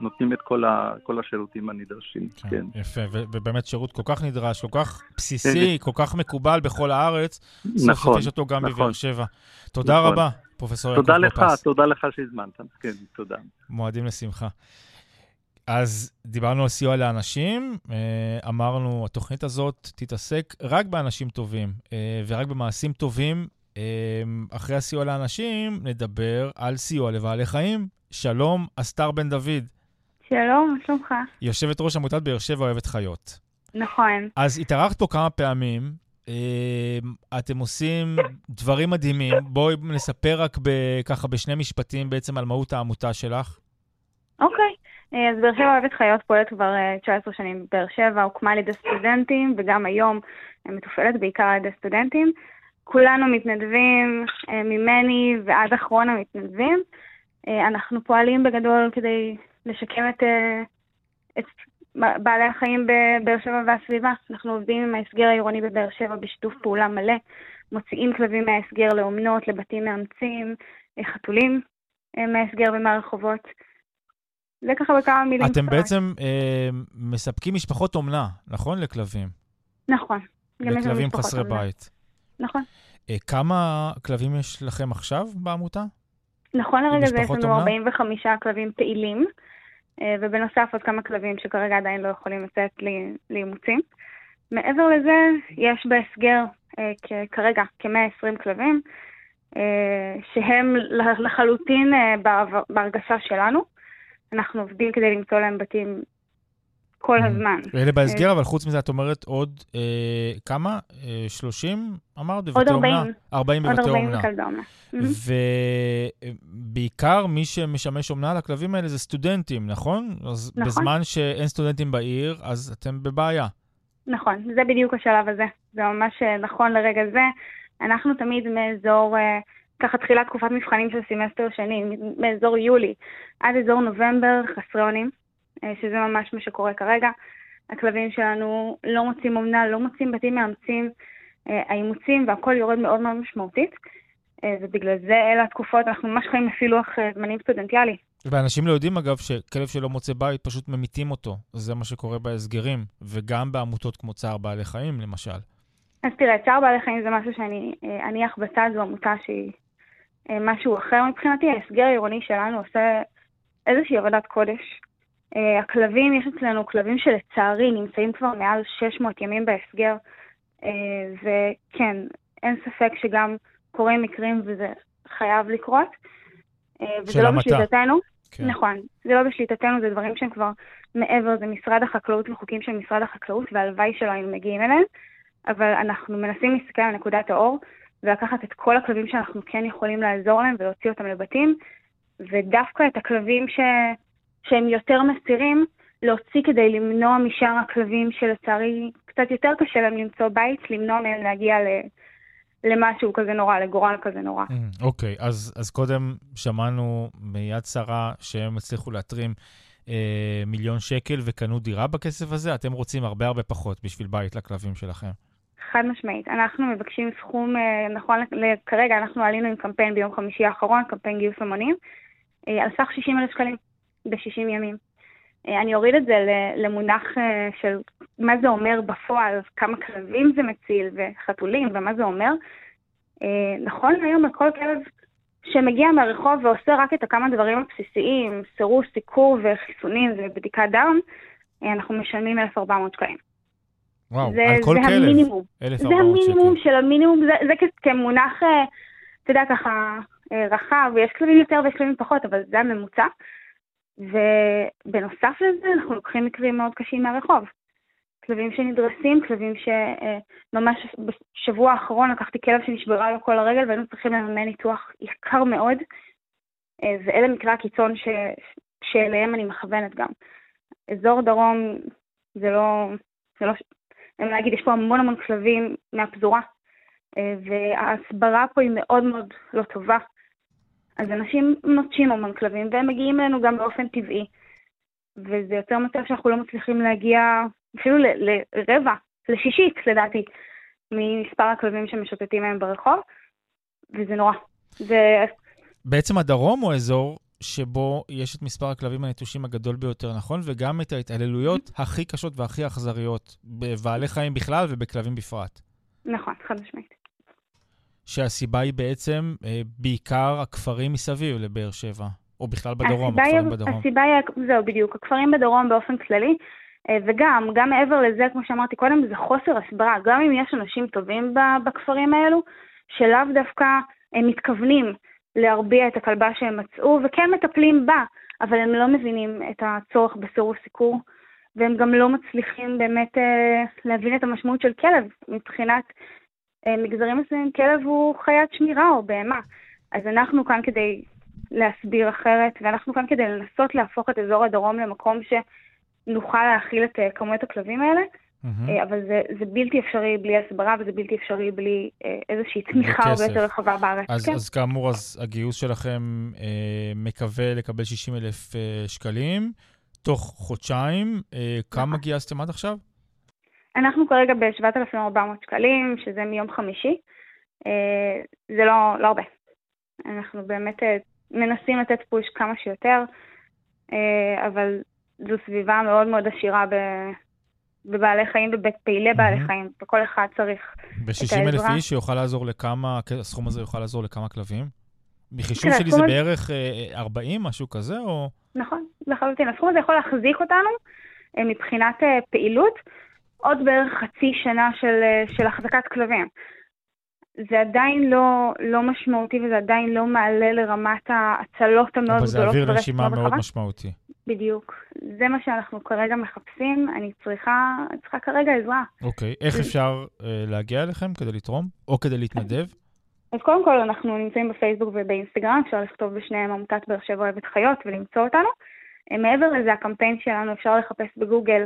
נותנים את כל, ה, כל השירותים הנדרשים. כן. כן. יפה, ו- ובאמת שירות כל כך נדרש, כל כך בסיסי, כן. כל כך מקובל בכל הארץ. נכון, סוף סוף יש אותו גם נכון. בבאר שבע. תודה נכון. רבה, פרופ' יעקב תודה לך. תודה לך שהזמנת. כן, תודה. מועדים לשמחה. אז דיברנו על סיוע לאנשים, אה, אמרנו, התוכנית הזאת תתעסק רק באנשים טובים אה, ורק במעשים טובים אחרי הסיוע לאנשים, נדבר על סיוע לבעלי חיים. שלום, אסתר בן דוד. שלום, מה שלומך? יושבת ראש עמותת באר שבע אוהבת חיות. נכון. אז התארחת פה כמה פעמים, אתם עושים דברים מדהימים. בואי נספר רק ככה בשני משפטים בעצם על מהות העמותה שלך. אוקיי. אז באר שבע אוהבת חיות פועלת כבר 19 שנים בבאר שבע, הוקמה על ידי סטודנטים, וגם היום מתופעלת בעיקר על ידי סטודנטים. כולנו מתנדבים, ממני ועד אחרון המתנדבים. אנחנו פועלים בגדול כדי לשקם את, את בעלי החיים בבאר שבע והסביבה. אנחנו עובדים עם ההסגר העירוני בבאר שבע בשיתוף פעולה מלא, מוציאים כלבים מההסגר לאומנות, לבתים מאמצים, חתולים מההסגר ומהרחובות. זה ככה בכמה מילים. אתם קצת. בעצם אה, מספקים משפחות אומנה, נכון? לכלבים. נכון. לכלבים חסרי אומנה. בית. נכון. אה, כמה כלבים יש לכם עכשיו בעמותה? נכון לרגע זה יש לנו אומנה? 45 כלבים פעילים, אה, ובנוסף עוד כמה כלבים שכרגע עדיין לא יכולים לצאת לאימוצים. מעבר לזה, יש בהסגר אה, כרגע כ-120 כלבים, אה, שהם לחלוטין בהרגשה שלנו. אנחנו עובדים כדי למצוא להם בתים כל mm-hmm. הזמן. אלה בהסגר, אה, אבל חוץ מזה את אומרת עוד אה, כמה? אה, 30 אמרת? עוד 40. 40 בבתי אומנה. עוד 40 בכלבי אומנה. ובעיקר מי שמשמש אומנה לכלבים האלה זה סטודנטים, נכון? אז נכון. בזמן שאין סטודנטים בעיר, אז אתם בבעיה. נכון, זה בדיוק השלב הזה. זה ממש אה, נכון לרגע זה. אנחנו תמיד מאזור... אה, ככה תחילת תקופת מבחנים של סמסטר שני, מאזור יולי עד אזור נובמבר חסרי אונים, שזה ממש מה שקורה כרגע. הכלבים שלנו לא מוצאים אומנה, לא מוצאים בתים מאמצים, אה, האימוצים והכל יורד מאוד מאוד משמעותית, אה, ובגלל זה אלה התקופות, אנחנו ממש חיים לפי לוח זמנים סטודנטיאלי. ואנשים לא יודעים, אגב, שכלב שלא מוצא בית, פשוט ממיתים אותו. זה מה שקורה בהסגרים, וגם בעמותות כמו צער בעלי חיים, למשל. אז תראה, צער בעלי חיים זה משהו שאני אניח בצד, זו עמותה שהיא משהו אחר מבחינתי. ההסגר העירוני שלנו עושה איזושהי עבודת קודש. Uh, הכלבים, יש אצלנו כלבים שלצערי נמצאים כבר מעל 600 ימים בהסגר, uh, וכן, אין ספק שגם קורים מקרים וזה חייב לקרות. Uh, וזה לא בשליטתנו. כן. נכון, זה לא בשליטתנו, זה דברים שהם כבר מעבר, זה משרד החקלאות וחוקים של משרד החקלאות, והלוואי שלא היינו מגיעים אליהם, אבל אנחנו מנסים להסתכל על נקודת האור, ולקחת את כל הכלבים שאנחנו כן יכולים לעזור להם ולהוציא אותם לבתים, ודווקא את הכלבים ש... שהם יותר מסירים, להוציא כדי למנוע משאר הכלבים שלצערי קצת יותר קשה להם למצוא בית, למנוע מהם להגיע ל... למשהו כזה נורא, לגורל כזה נורא. Mm, אוקיי, okay, אז, אז קודם שמענו מיד שרה שהם הצליחו להתרים אה, מיליון שקל וקנו דירה בכסף הזה, אתם רוצים הרבה הרבה פחות בשביל בית לכלבים שלכם. חד משמעית. אנחנו מבקשים סכום, אה, נכון כרגע אנחנו עלינו עם קמפיין ביום חמישי האחרון, קמפיין גיוס המונים, אה, על סך 60 אלף שקלים. ב-60 ימים. אה, אני אוריד את זה למונח אה, של מה זה אומר בפועל, כמה כלבים זה מציל וחתולים ומה זה אומר. אה, נכון היום על כל כלב שמגיע מהרחוב ועושה רק את הכמה דברים הבסיסיים, סירוס, סיקור וחיסונים ובדיקת דם, אנחנו משלמים 1,400 שקלים. וואו, זה, על כל זה כלב, המינימום. 1,400 שקל. זה המינימום של המינימום, זה, זה כמונח, אתה יודע, ככה רחב, יש כלבים יותר ויש כלבים פחות, אבל זה הממוצע. ובנוסף לזה אנחנו לוקחים מקרים מאוד קשים מהרחוב. כלבים שנדרסים, כלבים שממש בשבוע האחרון לקחתי כלב שנשברה לו כל הרגל והיינו צריכים לממן ניתוח יקר מאוד, אה, ואלה מקרי הקיצון ש... שאליהם אני מכוונת גם. אזור דרום זה לא, זה לא, אני להגיד, יש פה המון המון כלבים מהפזורה, אה, וההסברה פה היא מאוד מאוד לא טובה. אז אנשים נוטשים המון כלבים, והם מגיעים אלינו גם באופן טבעי. וזה יוצר מצב שאנחנו לא מצליחים להגיע אפילו לרבע, לשישית לדעתי, ממספר הכלבים שמשוטטים מהם ברחוב, וזה נורא. זה... בעצם הדרום הוא אזור שבו יש את מספר הכלבים הנטושים הגדול ביותר, נכון? וגם את ההתעללויות הכי קשות והכי אכזריות בבעלי חיים בכלל ובכלבים בפרט. נכון, חד משמעית. שהסיבה היא בעצם אה, בעיקר הכפרים מסביב לבאר שבע, או בכלל בדרום, הכפרים היא, בדרום. הסיבה היא, זהו, בדיוק, הכפרים בדרום באופן כללי, אה, וגם, גם מעבר לזה, כמו שאמרתי קודם, זה חוסר הסברה. גם אם יש אנשים טובים בכפרים האלו, שלאו דווקא הם מתכוונים להרביע את הכלבה שהם מצאו, וכן מטפלים בה, אבל הם לא מבינים את הצורך בסירוב סיקור, והם גם לא מצליחים באמת אה, להבין את המשמעות של כלב. מבחינת אה, מגזרים מסוימים, כלב הוא חיית שמירה או בהמה. אז אנחנו כאן כדי להסביר אחרת, ואנחנו כאן כדי לנסות להפוך את אזור הדרום למקום שנוכל להכיל את אה, כמויות הכלבים האלה. Mm-hmm. אבל זה, זה בלתי אפשרי בלי הסברה וזה בלתי אפשרי בלי אה, איזושהי תמיכה הרבה יותר רחבה בארץ. אז, כן. אז כאמור, אז הגיוס שלכם אה, מקווה לקבל 60 אלף אה, שקלים תוך חודשיים. אה, כמה נכון. גייסתם עד עכשיו? אנחנו כרגע ב-7,400 שקלים, שזה מיום חמישי. אה, זה לא, לא הרבה. אנחנו באמת אה, מנסים לתת פוש כמה שיותר, אה, אבל זו סביבה מאוד מאוד עשירה ב... בבעלי חיים ובית פעילי בעלי חיים, וכל אחד צריך את העזרה. ב-60 אלף איש שיוכל לעזור לכמה, הסכום הזה יוכל לעזור לכמה כלבים? בחישוב שלי זה בערך 40, משהו כזה, או... נכון, לחלוטין. הסכום הזה יכול להחזיק אותנו מבחינת פעילות עוד בערך חצי שנה של, של החזקת כלבים. זה עדיין לא, לא משמעותי וזה עדיין לא מעלה לרמת ההצלות המאוד גדולות. אבל זה אוויר לנשימה מאוד משמעותי. בדיוק. זה מה שאנחנו כרגע מחפשים, אני צריכה, צריכה כרגע עזרה. אוקיי, איך אפשר uh, להגיע אליכם כדי לתרום, או כדי להתנדב? אז קודם כל, אנחנו נמצאים בפייסבוק ובאינסטגרם, אפשר לכתוב בשניהם עמותת באר שבע אוהבת חיות ולמצוא אותנו. Uh, מעבר לזה, הקמפיין שלנו, אפשר לחפש בגוגל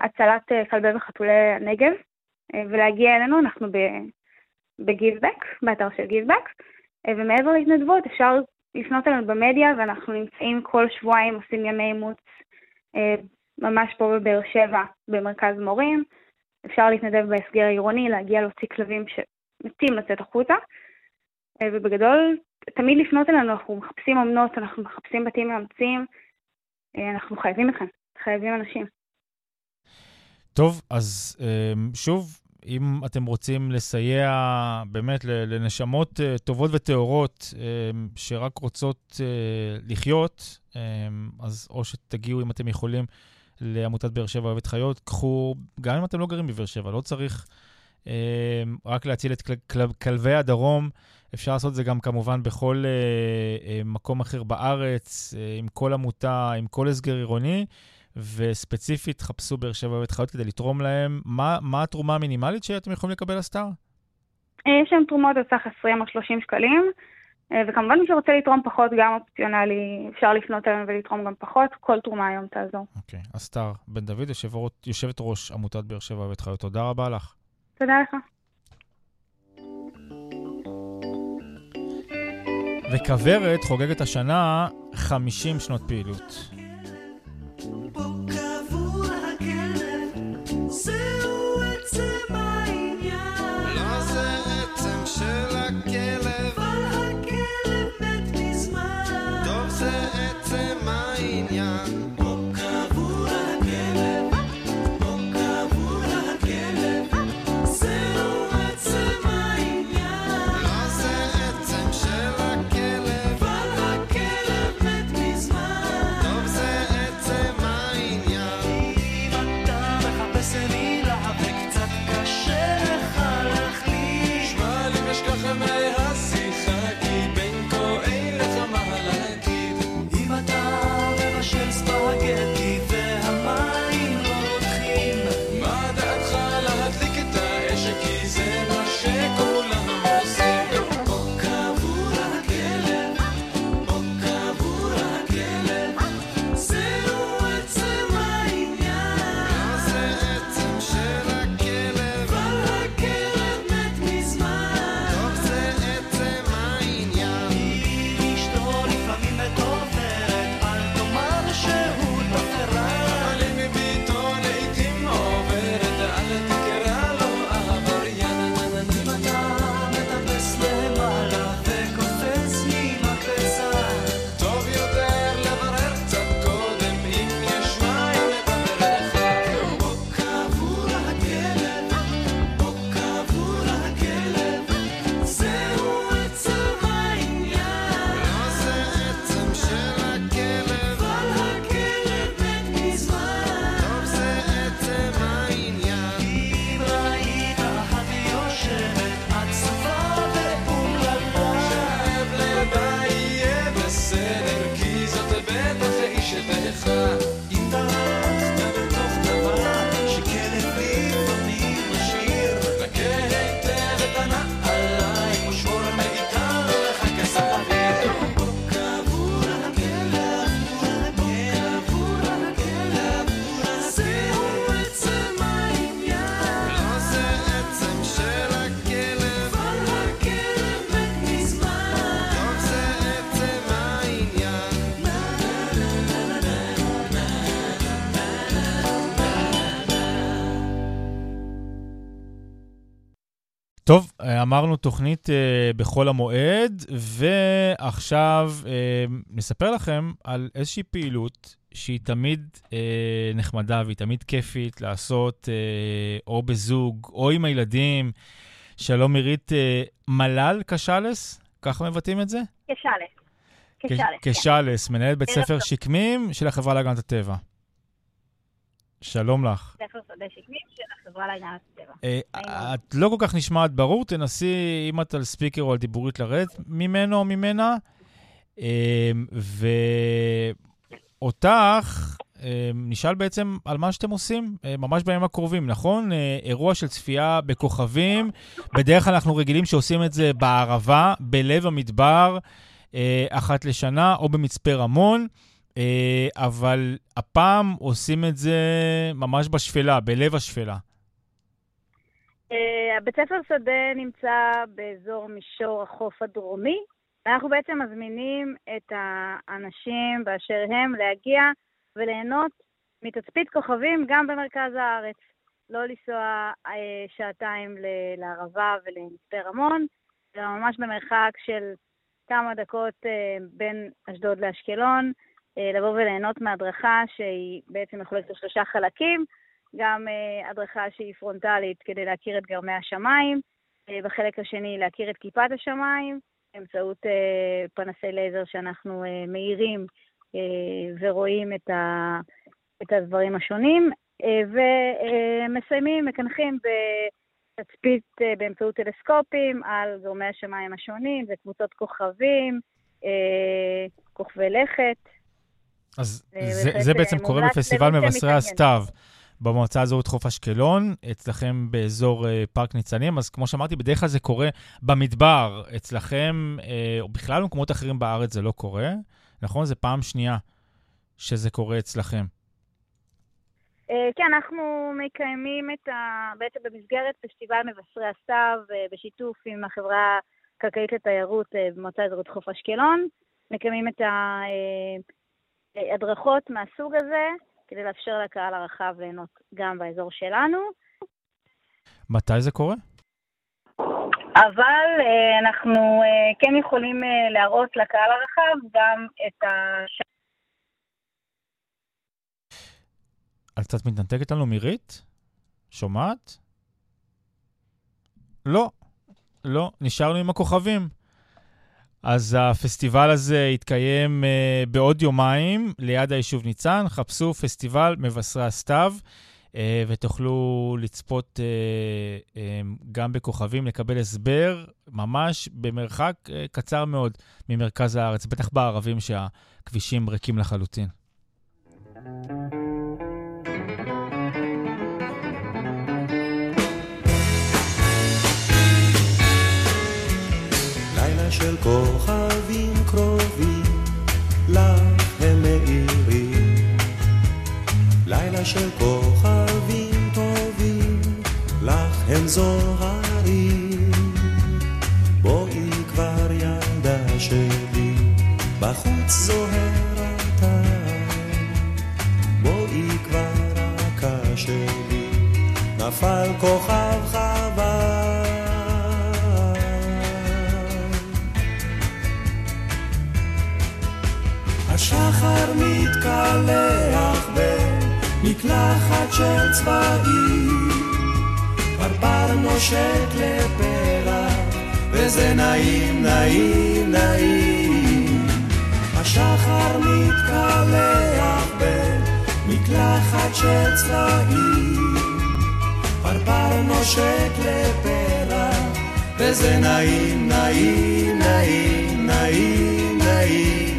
הצלת uh, כלבי וחתולי הנגב, uh, ולהגיע אלינו, אנחנו בגיבבק, באתר של גיבבק, ומעבר להתנדבות, אפשר לפנות אלינו במדיה, ואנחנו נמצאים כל שבועיים, עושים ימי אימוץ אה, ממש פה בבאר שבע, במרכז מורים. אפשר להתנדב בהסגר העירוני, להגיע להוציא כלבים שמתים לצאת החוצה. אה, ובגדול, תמיד לפנות אלינו, אנחנו מחפשים אמנות, אנחנו מחפשים בתים מאמצים, אה, אנחנו חייבים אתכם, חייבים אנשים. טוב, אז שוב, אם אתם רוצים לסייע באמת לנשמות אה, טובות וטהורות אה, שרק רוצות אה, לחיות, אז או שתגיעו, אם אתם יכולים, לעמותת באר שבע אוהבת חיות, קחו, גם אם אתם לא גרים בבאר שבע, לא צריך רק להציל את כלבי הדרום. אפשר לעשות את זה גם כמובן בכל מקום אחר בארץ, עם כל עמותה, עם כל הסגר עירוני. וספציפית חפשו באר שבע בית חיות כדי לתרום להם. מה, מה התרומה המינימלית שאתם יכולים לקבל לסטאר? אה, יש שם תרומות על סך 20 או 30 שקלים, אה, וכמובן מי שרוצה לתרום פחות, גם אופציונלי, אפשר לפנות אלינו ולתרום גם פחות, כל תרומה היום תעזור. אוקיי, okay. הסטאר בן דוד, יושבת ראש עמותת באר שבע בית חיות, תודה רבה לך. תודה לך. וכוורת חוגגת השנה 50 שנות פעילות. Boca. אמרנו תוכנית uh, בחול המועד, ועכשיו uh, נספר לכם על איזושהי פעילות שהיא תמיד uh, נחמדה והיא תמיד כיפית לעשות uh, או בזוג או עם הילדים. שלום עירית, uh, מל"ל קשאלס, ככה מבטאים את זה? קשאלס. קשאלס, מנהלת בית ספר שקמים של החברה להגנת הטבע. שלום לך. ספר שדה שקמים של החברה להגנת הטבע. אה, את לא כל כך נשמעת ברור, תנסי, אם את על ספיקר או על דיבורית, לרדת ממנו או ממנה. אה, ואותך, אה, נשאל בעצם על מה שאתם עושים ממש בימים הקרובים, נכון? אירוע של צפייה בכוכבים, בדרך כלל אנחנו רגילים שעושים את זה בערבה, בלב המדבר, אחת לשנה, או במצפה רמון. אה, אבל הפעם עושים את זה ממש בשפלה, בלב השפלה. אה, בית ספר שדה נמצא באזור מישור החוף הדרומי. אנחנו בעצם מזמינים את האנשים באשר הם להגיע וליהנות מתצפית כוכבים גם במרכז הארץ. לא לנסוע אה, שעתיים לערבה ולמצפה רמון, אלא ממש במרחק של כמה דקות בין אשדוד לאשקלון. אה, לבוא וליהנות מהדרכה שהיא בעצם מחולקת לשלושה חלקים, גם אה, הדרכה שהיא פרונטלית כדי להכיר את גרמי השמיים, אה, בחלק השני להכיר את כיפת השמיים, באמצעות פנסי לייזר שאנחנו מאירים ורואים את, ה, את הדברים השונים, ומסיימים, מקנחים בתצפית באמצעות טלסקופים על גורמי השמיים השונים, זה קבוצות כוכבים, כוכבי לכת. אז זה, זה בעצם קורה בפסטיבל מבשרי הסתיו. במועצה האזורית חוף אשקלון, אצלכם באזור uh, פארק ניצנים. אז כמו שאמרתי, בדרך כלל זה קורה במדבר. אצלכם, uh, או בכלל במקומות אחרים בארץ זה לא קורה, נכון? זה פעם שנייה שזה קורה אצלכם. Uh, כן, אנחנו מקיימים את ה... בעצם במסגרת פסטיבל מבשרי הסתיו, uh, בשיתוף עם החברה הכלכלית לתיירות uh, במועצה האזורית חוף אשקלון. מקיימים את ה... Uh, הדרכות מהסוג הזה, כדי לאפשר לקהל הרחב ליהנות גם באזור שלנו. מתי זה קורה? אבל uh, אנחנו uh, כן יכולים להראות לקהל הרחב גם את הש... את קצת מתנתקת לנו מירית? שומעת? לא, לא, נשארנו עם הכוכבים. אז הפסטיבל הזה יתקיים uh, בעוד יומיים ליד היישוב ניצן. חפשו פסטיבל מבשרי הסתיו, uh, ותוכלו לצפות uh, uh, גם בכוכבים, לקבל הסבר ממש במרחק uh, קצר מאוד ממרכז הארץ, בטח בערבים שהכבישים ריקים לחלוטין. thank you של כוכבים קרובים, לך הם מאירים. לילה של כוכבים טובים, לך הם זוהרים. בואי כבר ילדה שלי, בחוץ זוהר אתה. בואי כבר רכה שלי, נפל כוכב חבל. השחר מתקלח במקלחת של צבעים, פרפר נושק לפרח, וזה נעים, נעים, נעים. השחר מתקלח במקלחת של צבעים, פרפר נושק לפרח, וזה נעים, נעים, נעים, נעים, נעים.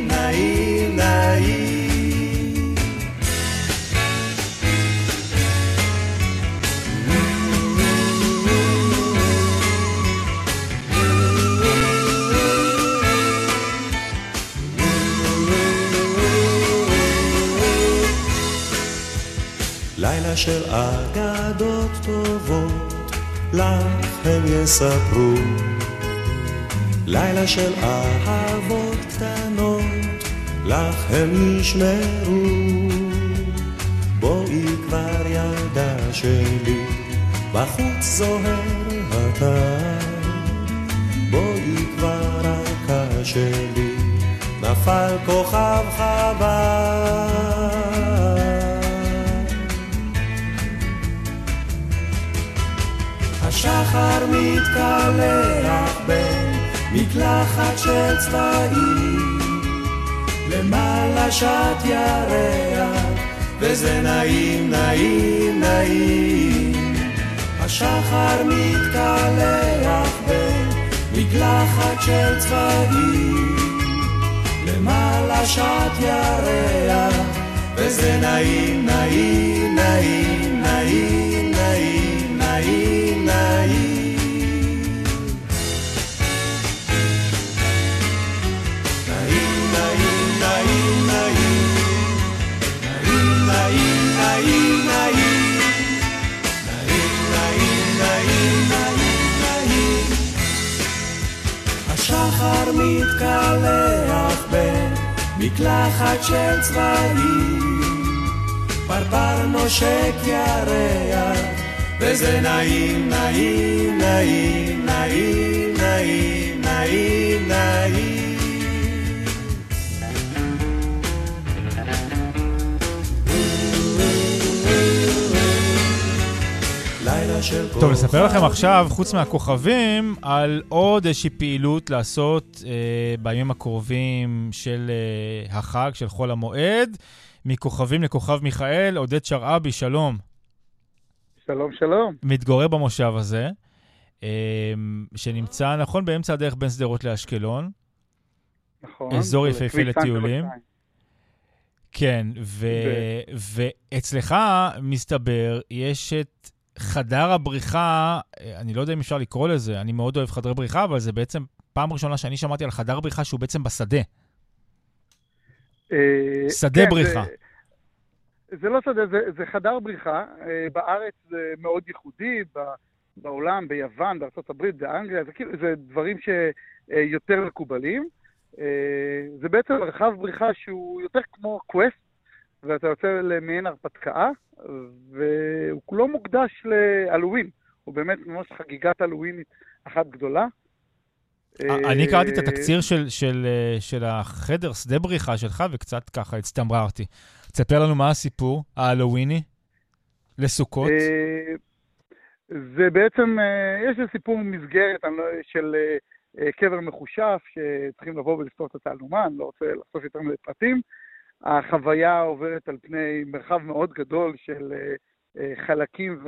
לילה של אגדות טובות, לך הם יספרו. לילה של אהבות לך הם ישמרו. בואי כבר ילדה שלי, בחוץ זוהר הטל. בואי כבר רכה שלי, נפל כוכב חבל. השחר מתקלח במקלחת של צבעים, למעלה שט ירח, וזה נעים, נעים, נעים. השחר מתקלח במקלחת של צבעים, למעלה שט ירח, וזה נעים, נעים, נעים, נעים, השחר מתקלח במקלחת של צבעים, פרפר נושק ירח, וזה נעים, נעים, נעים, נעים, נעים, נעים, נעים. טוב, נספר לכם עכשיו, חוץ מהכוכבים, על עוד איזושהי פעילות לעשות אה, בימים הקרובים של אה, החג, של חול המועד. מכוכבים לכוכב מיכאל, עודד שרעבי, שלום. שלום, שלום. מתגורר במושב הזה, אה, שנמצא, נכון, באמצע הדרך בין שדרות לאשקלון. נכון. אזור יפהפה לטיולים. 202. כן, ו... ואצלך, מסתבר, יש את חדר הבריחה, אה, אני לא יודע אם אפשר לקרוא לזה, אני מאוד אוהב חדרי בריחה, אבל זה בעצם פעם ראשונה שאני שמעתי על חדר בריחה שהוא בעצם בשדה. אה, שדה כן, בריחה. זה, זה לא שדה, זה, זה חדר בריחה. אה, בארץ זה מאוד ייחודי, בעולם, ביוון, בארה"ב, באנגליה, זה כאילו, זה דברים שיותר מקובלים. זה בעצם מרחב בריחה שהוא יותר כמו קווסט, ואתה יוצא למעין הרפתקה, והוא כולו מוקדש להלואוין. הוא באמת ממש חגיגת הלואוינית אחת גדולה. אה, אני קראתי את אה, התקציר של, של, אה, של החדר, שדה בריחה שלך, וקצת ככה הצטמררתי. תספר לנו מה הסיפור ההלוויני לסוכות. אה, זה בעצם, אה, יש איזה סיפור מסגרת לא- של אה, אה, קבר מחושף, שצריכים לבוא ולפתור את התעלומה, אני לא רוצה לחשוף יותר מדי פרטים. החוויה עוברת על פני מרחב מאוד גדול של אה, אה, חלקים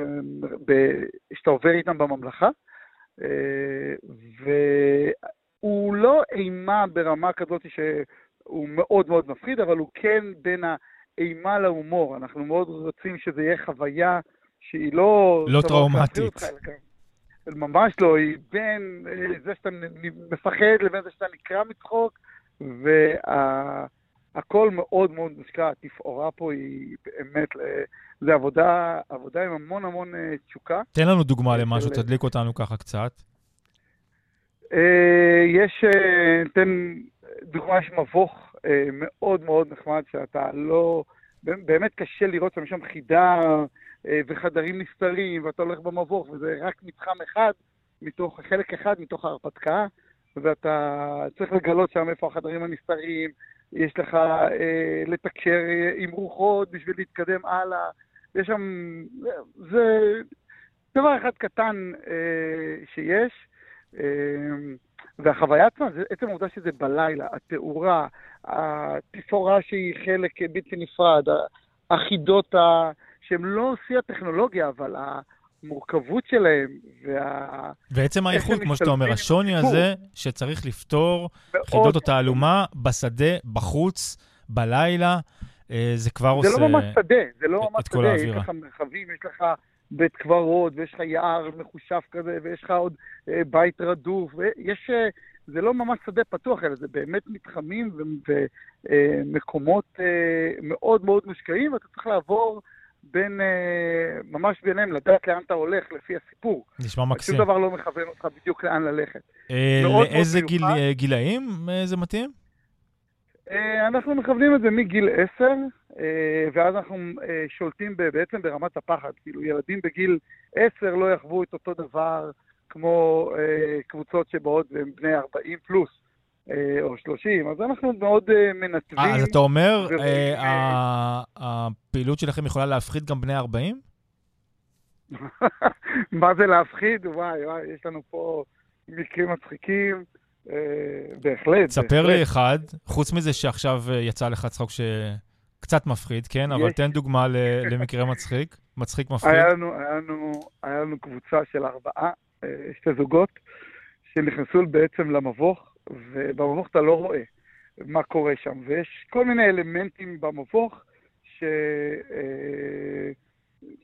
שאתה עובר איתם בממלכה. אה, והוא לא אימה ברמה כזאת שהוא מאוד מאוד מפחיד, אבל הוא כן בין האימה להומור. אנחנו מאוד רוצים שזה יהיה חוויה שהיא לא... לא טראומטית. ממש לא, היא בין זה שאתה מפחד לבין זה שאתה נקרע מצחוק, והכל מאוד מאוד מושקע. התפאורה פה היא באמת, אה, זה עבודה, עבודה עם המון המון אה, תשוקה. תן לנו דוגמה למשהו, של- תדליק אותנו ככה קצת. אה, יש, אה, ניתן דוגמה, יש מבוך אה, מאוד מאוד נחמד, שאתה לא, באמת קשה לראות שם, שם חידה אה, וחדרים נסתרים, ואתה הולך במבוך, וזה רק מתחם אחד, מתוך, חלק אחד מתוך ההרפתקה, ואתה צריך לגלות שם איפה החדרים הנסתרים, יש לך אה, לתקשר אה, עם רוחות בשביל להתקדם הלאה, יש שם, זה דבר אחד קטן אה, שיש. אמ, והחוויה עצמה, זה עצם העובדה שזה בלילה, התאורה, התפאורה שהיא חלק בלתי נפרד, החידות ה... שהן לא שיא הטכנולוגיה, אבל המורכבות שלהן וה... ועצם האיכות, כמו שאתה אומר, השוני. הזה שצריך לפתור חידות התעלומה בשדה, בחוץ, בלילה, אה, זה כבר זה עושה... לא ממש שדה, זה לא ממש שדה, יש. לך מרחבים, יש לך בית קברות, ויש לך יער מחושף כזה, ויש לך עוד אה, בית רדוף, ויש... אה, זה לא ממש שדה פתוח, אלא זה באמת מתחמים ומקומות מאוד מאוד מושקעים, ואתה צריך לעבור בין, אה, ממש ביניהם, לדעת לאן אתה הולך לפי הסיפור. נשמע מקסים. שום דבר לא מכוון אותך בדיוק לאן ללכת. אה, לאיזה גיל-. אה, גילאים זה מתאים? אנחנו מכוונים את זה מגיל 10, אה, ואז אנחנו שולטים בעצם ברמת הפחד. כאילו, ילדים בגיל 10 לא יחוו את אותו דבר כמו קבוצות שבאות והם בני 40 פלוס, או 30, אז אנחנו מאוד אה, מנתבים. אה, אז אתה אומר, ורואים, אה, אה, הפעילות שלכם יכולה להפחיד גם בני 40? מה זה להפחיד? וואי, וואי, יש לנו פה מקרים מצחיקים. אה, בהחלט. בהחלט. לי אחד, חוץ מזה שעכשיו אה, יצא לך צחוק שקצת מפחיד, כן? אבל. תן דוגמה למקרה מצחיק, מצחיק מפחיד. היה לנו, היה, לנו, היה לנו קבוצה של ארבעה, אה, שתי זוגות, שנכנסו בעצם למבוך, ובמבוך אתה לא רואה מה קורה שם, ויש כל מיני אלמנטים במבוך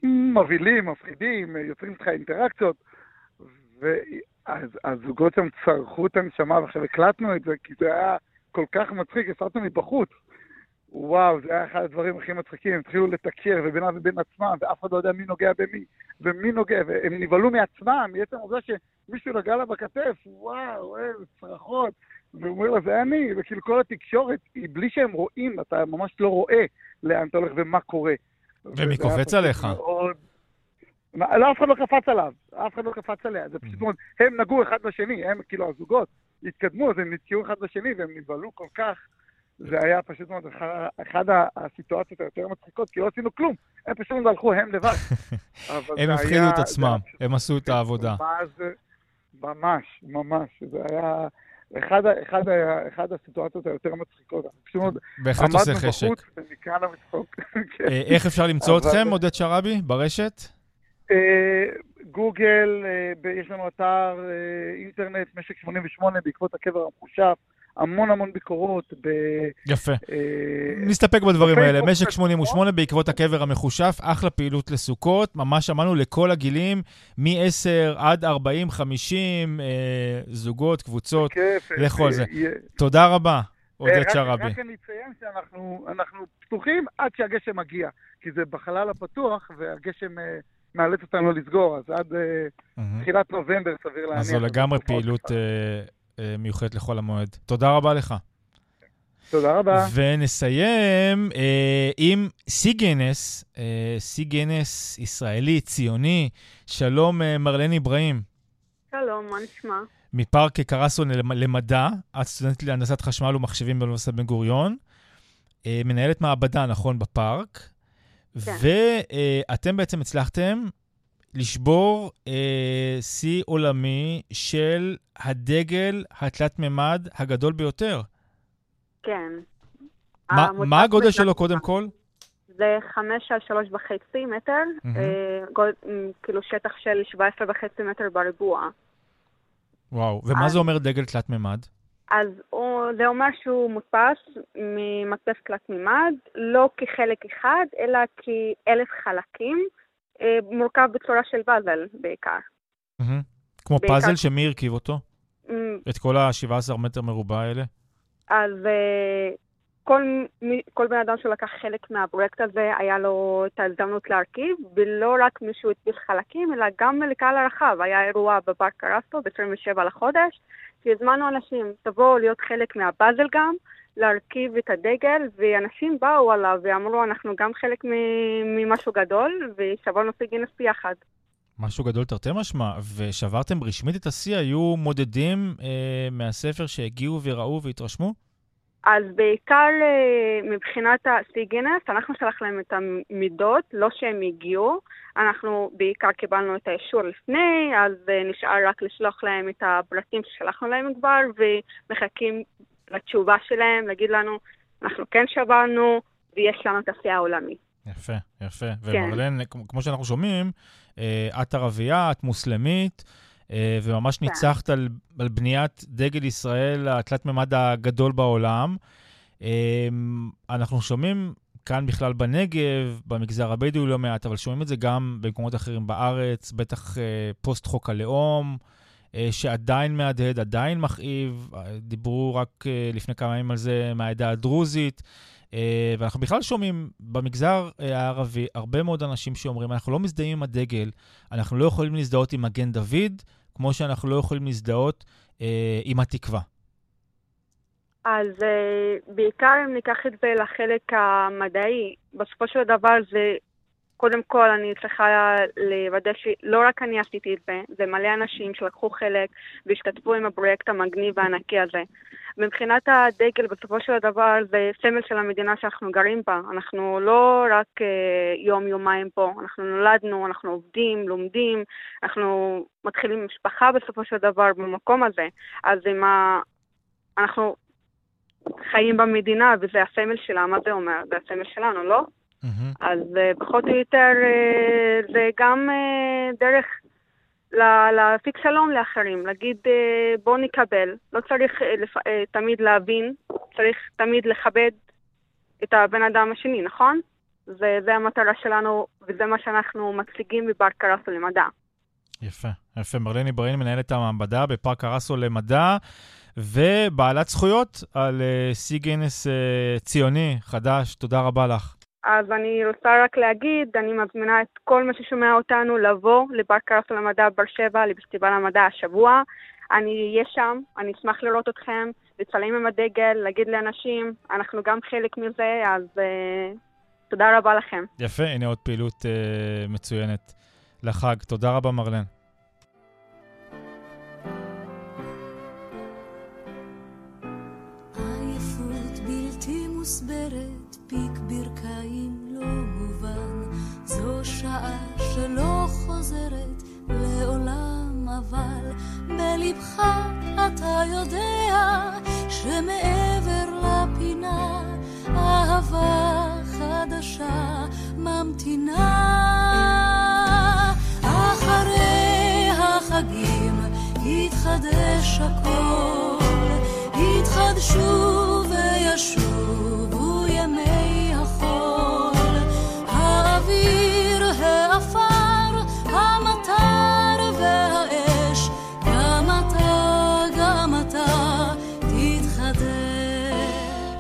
שמבהילים, מפחידים, יוצרים איתך אינטראקציות, והזוגות שם צרחו את הנשמה, ועכשיו הקלטנו את זה, כי זה היה כל כך מצחיק, הסרטנו מבחוץ. וואו, זה היה אחד הדברים הכי מצחיקים, הם התחילו לתקשר ובינם ובין עצמם, ואף אחד לא יודע מי נוגע במי, ומי נוגע, והם נבהלו מעצמם, מעצם העובדה שמישהו נגע לה בכתף, וואו, איזה צרחות, והוא אומר לה, זה אני, וכאילו כל התקשורת היא בלי שהם רואים, אתה ממש לא רואה לאן אתה הולך ומה קורה. ומי קופץ עליך? מאוד- מה, לא, אף אחד לא קפץ עליו, אף אחד לא קפץ עליה, זה Mm. פשוט מאוד, הם נגעו אחד בשני, הם כאילו הזוגות התקדמו, אז הם נתקעו אחד בשני והם נבהלו כל כך. זה היה פשוט מאוד ה- הסיטואציות היותר מצחיקות, כי לא עשינו כלום, הם פשוט הלכו הם לבד. הם היה- את עצמם, הם עשו את העבודה. מה זה? ממש, ממש, זה היה אחד, אחד, אחד הסיטואציות היותר מצחיקות. פשוט מאוד בהחלט עושה עמדנו חשק. בחוץ ונקראנו מצחוק. כן. אה, איך אפשר למצוא אתכם, עודד שרעבי, ברשת? אה, גוגל, אה, יש לנו אתר אינטרנט, משק 88, בעקבות הקבר המחושב, המון המון ביקורות. ב, יפה. אה, נסתפק בדברים האלה. משק ובכל. 88 בעקבות הקבר המחושף, אחלה פעילות לסוכות. ממש אמרנו לכל הגילים, מ-10 עד 40, 50, אה, זוגות, קבוצות. לכו על זה. תודה רבה, אה, עודד שרעבי. רק אני אציין שאנחנו אנחנו פתוחים עד שהגשם מגיע, כי זה בחלל הפתוח והגשם מאלץ אותנו לסגור, אז עד. תחילת נובמבר סביר להניח. אז זו לגמרי פעילות מיוחדת לחול המועד. תודה רבה לך. תודה רבה. ונסיים אה, עם סי.גי.אן.אס, אה, סי.גי.אן.אס ישראלי, ציוני. שלום, אה, מרלן אברהים. שלום, מה נשמע? מפארק קרסו למ- למדע, את סטודנטית להנדסת חשמל ומחשבים באוניברסיטת בן גוריון, אה, מנהלת מעבדה, נכון, בפארק, כן. ואתם בעצם הצלחתם לשבור אה, שיא עולמי של הדגל התלת-ממד הגדול ביותר. כן. מה, מה הגודל שלו קודם כל? זה חמש על שלוש וחצי מטר, מהמם. אה, גוד- כאילו שטח של 17 וחצי מטר בריבוע. וואו, ומה אה. זה אומר דגל תלת-ממד? אז הוא, זה אומר שהוא מודפס ממדפס תלת מימד, לא כחלק אחד, אלא כאלף חלקים, אה, מורכב בצורה של פאזל בעיקר. כמו פאזל, שמי הרכיב אותו? את כל ה-17 מטר מרובע האלה? אז אה, כל, כל בן אדם שלקח חלק מהפרויקט הזה, היה לו את ההזדמנות להרכיב, ולא רק מישהו הדפיס חלקים, אלא גם לקהל הרחב. היה אירוע בפארק קרסטו ב-27 לחודש, שהזמנו אנשים, תבואו להיות חלק מהפאזל גם, להרכיב את הדגל, ואנשים באו עליו ואמרו, אנחנו גם חלק ממשהו גדול, ושברנו שיא גינס ביחד. משהו גדול תרתי משמע, ושברתם רשמית את השיא, היו מודדים אה, מהספר שהגיעו וראו והתרשמו? אז בעיקר אה, מבחינת השיא גינס, אנחנו שלח להם את המידות, לא שהם הגיעו. אנחנו בעיקר קיבלנו את האישור לפני, אז אה, נשאר רק לשלוח להם את הפרטים ששלחנו להם כבר, ומחכים לתשובה שלהם, להגיד לנו, אנחנו כן שברנו, ויש לנו את השיא העולמי. יפה, יפה. כן. ומרלן, כמו שאנחנו שומעים, אה, את ערבייה, את מוסלמית, אה, וממש כן. ניצחת על, על בניית דגל ישראל התלת-ממד הגדול בעולם. אה, אנחנו שומעים כאן בכלל בנגב, במגזר הבדואי לא מעט, אבל שומעים את זה גם במקומות אחרים בארץ, בטח פוסט חוק הלאום, שעדיין מהדהד, עדיין מכאיב. אה, דיברו רק אה, לפני כמה ימים על זה מהעדה הדרוזית. אה, ואנחנו בכלל שומעים במגזר אה, הערבי הרבה מאוד אנשים שאומרים, אנחנו לא מזדהים עם הדגל, אנחנו לא יכולים להזדהות עם מגן דוד, כמו שאנחנו לא יכולים להזדהות אה, עם התקווה. אז בעיקר אם ניקח את זה לחלק המדעי, בסופו של דבר זה, קודם כל אני צריכה לוודא שלא רק אני עשיתי את זה, זה מלא אנשים שלקחו חלק והשתתפו עם הפרויקט המגניב והענקי הזה. מבחינת הדגל, בסופו של דבר זה סמל של המדינה שאנחנו גרים בה. אנחנו לא רק uh, יום-יומיים פה, אנחנו נולדנו, אנחנו עובדים, לומדים, אנחנו מתחילים משפחה בסופו של דבר במקום הזה. אז אם ה... אנחנו חיים במדינה, וזה הסמל שלה, מה זה אומר? זה הסמל שלנו, לא? Mm-hmm. אז uh, פחות או יותר uh, זה גם uh, דרך להפיק שלום לאחרים, להגיד uh, בוא נקבל, לא צריך תמיד להבין, צריך תמיד לכבד את הבן אדם השני, נכון? זה, זה המטרה שלנו, וזה מה שאנחנו מציגים בפארק קרסו למדע. יפה, יפה. מרלני ברין, מנהלת המעבדה בפארק קרסו למדע. ובעלת זכויות על שיא uh, גינס uh, ציוני חדש. תודה רבה לך. אז אני רוצה רק להגיד, אני מזמינה את כל מי ששומע אותנו לבוא לפארק קרסו למדע באר שבע, לפסטיבל המדע השבוע. אני אהיה שם, אני אשמח לראות אתכם, לצלם עם הדגל, להגיד לאנשים, אנחנו גם חלק מזה, אז uh, תודה רבה לכם. יפה, הנה עוד פעילות uh, מצוינת לחג. תודה רבה, מרלן. שעה שלא חוזרת לעולם, אבל בלבך אתה יודע שמעבר לפינה אהבה חדשה ממתינה. אחרי החגים יתחדש הכל, יתחדשו וישוב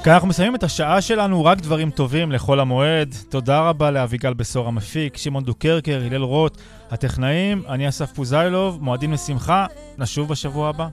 כאן אנחנו מסיימים את השעה שלנו, רק דברים טובים לכל המועד. תודה רבה לאביגל בשור המפיק, שמעון דוקרקר, הלל רוט, הטכנאים, אני אסף פוזיילוב, מועדים לשמחה, נשוב בשבוע הבא.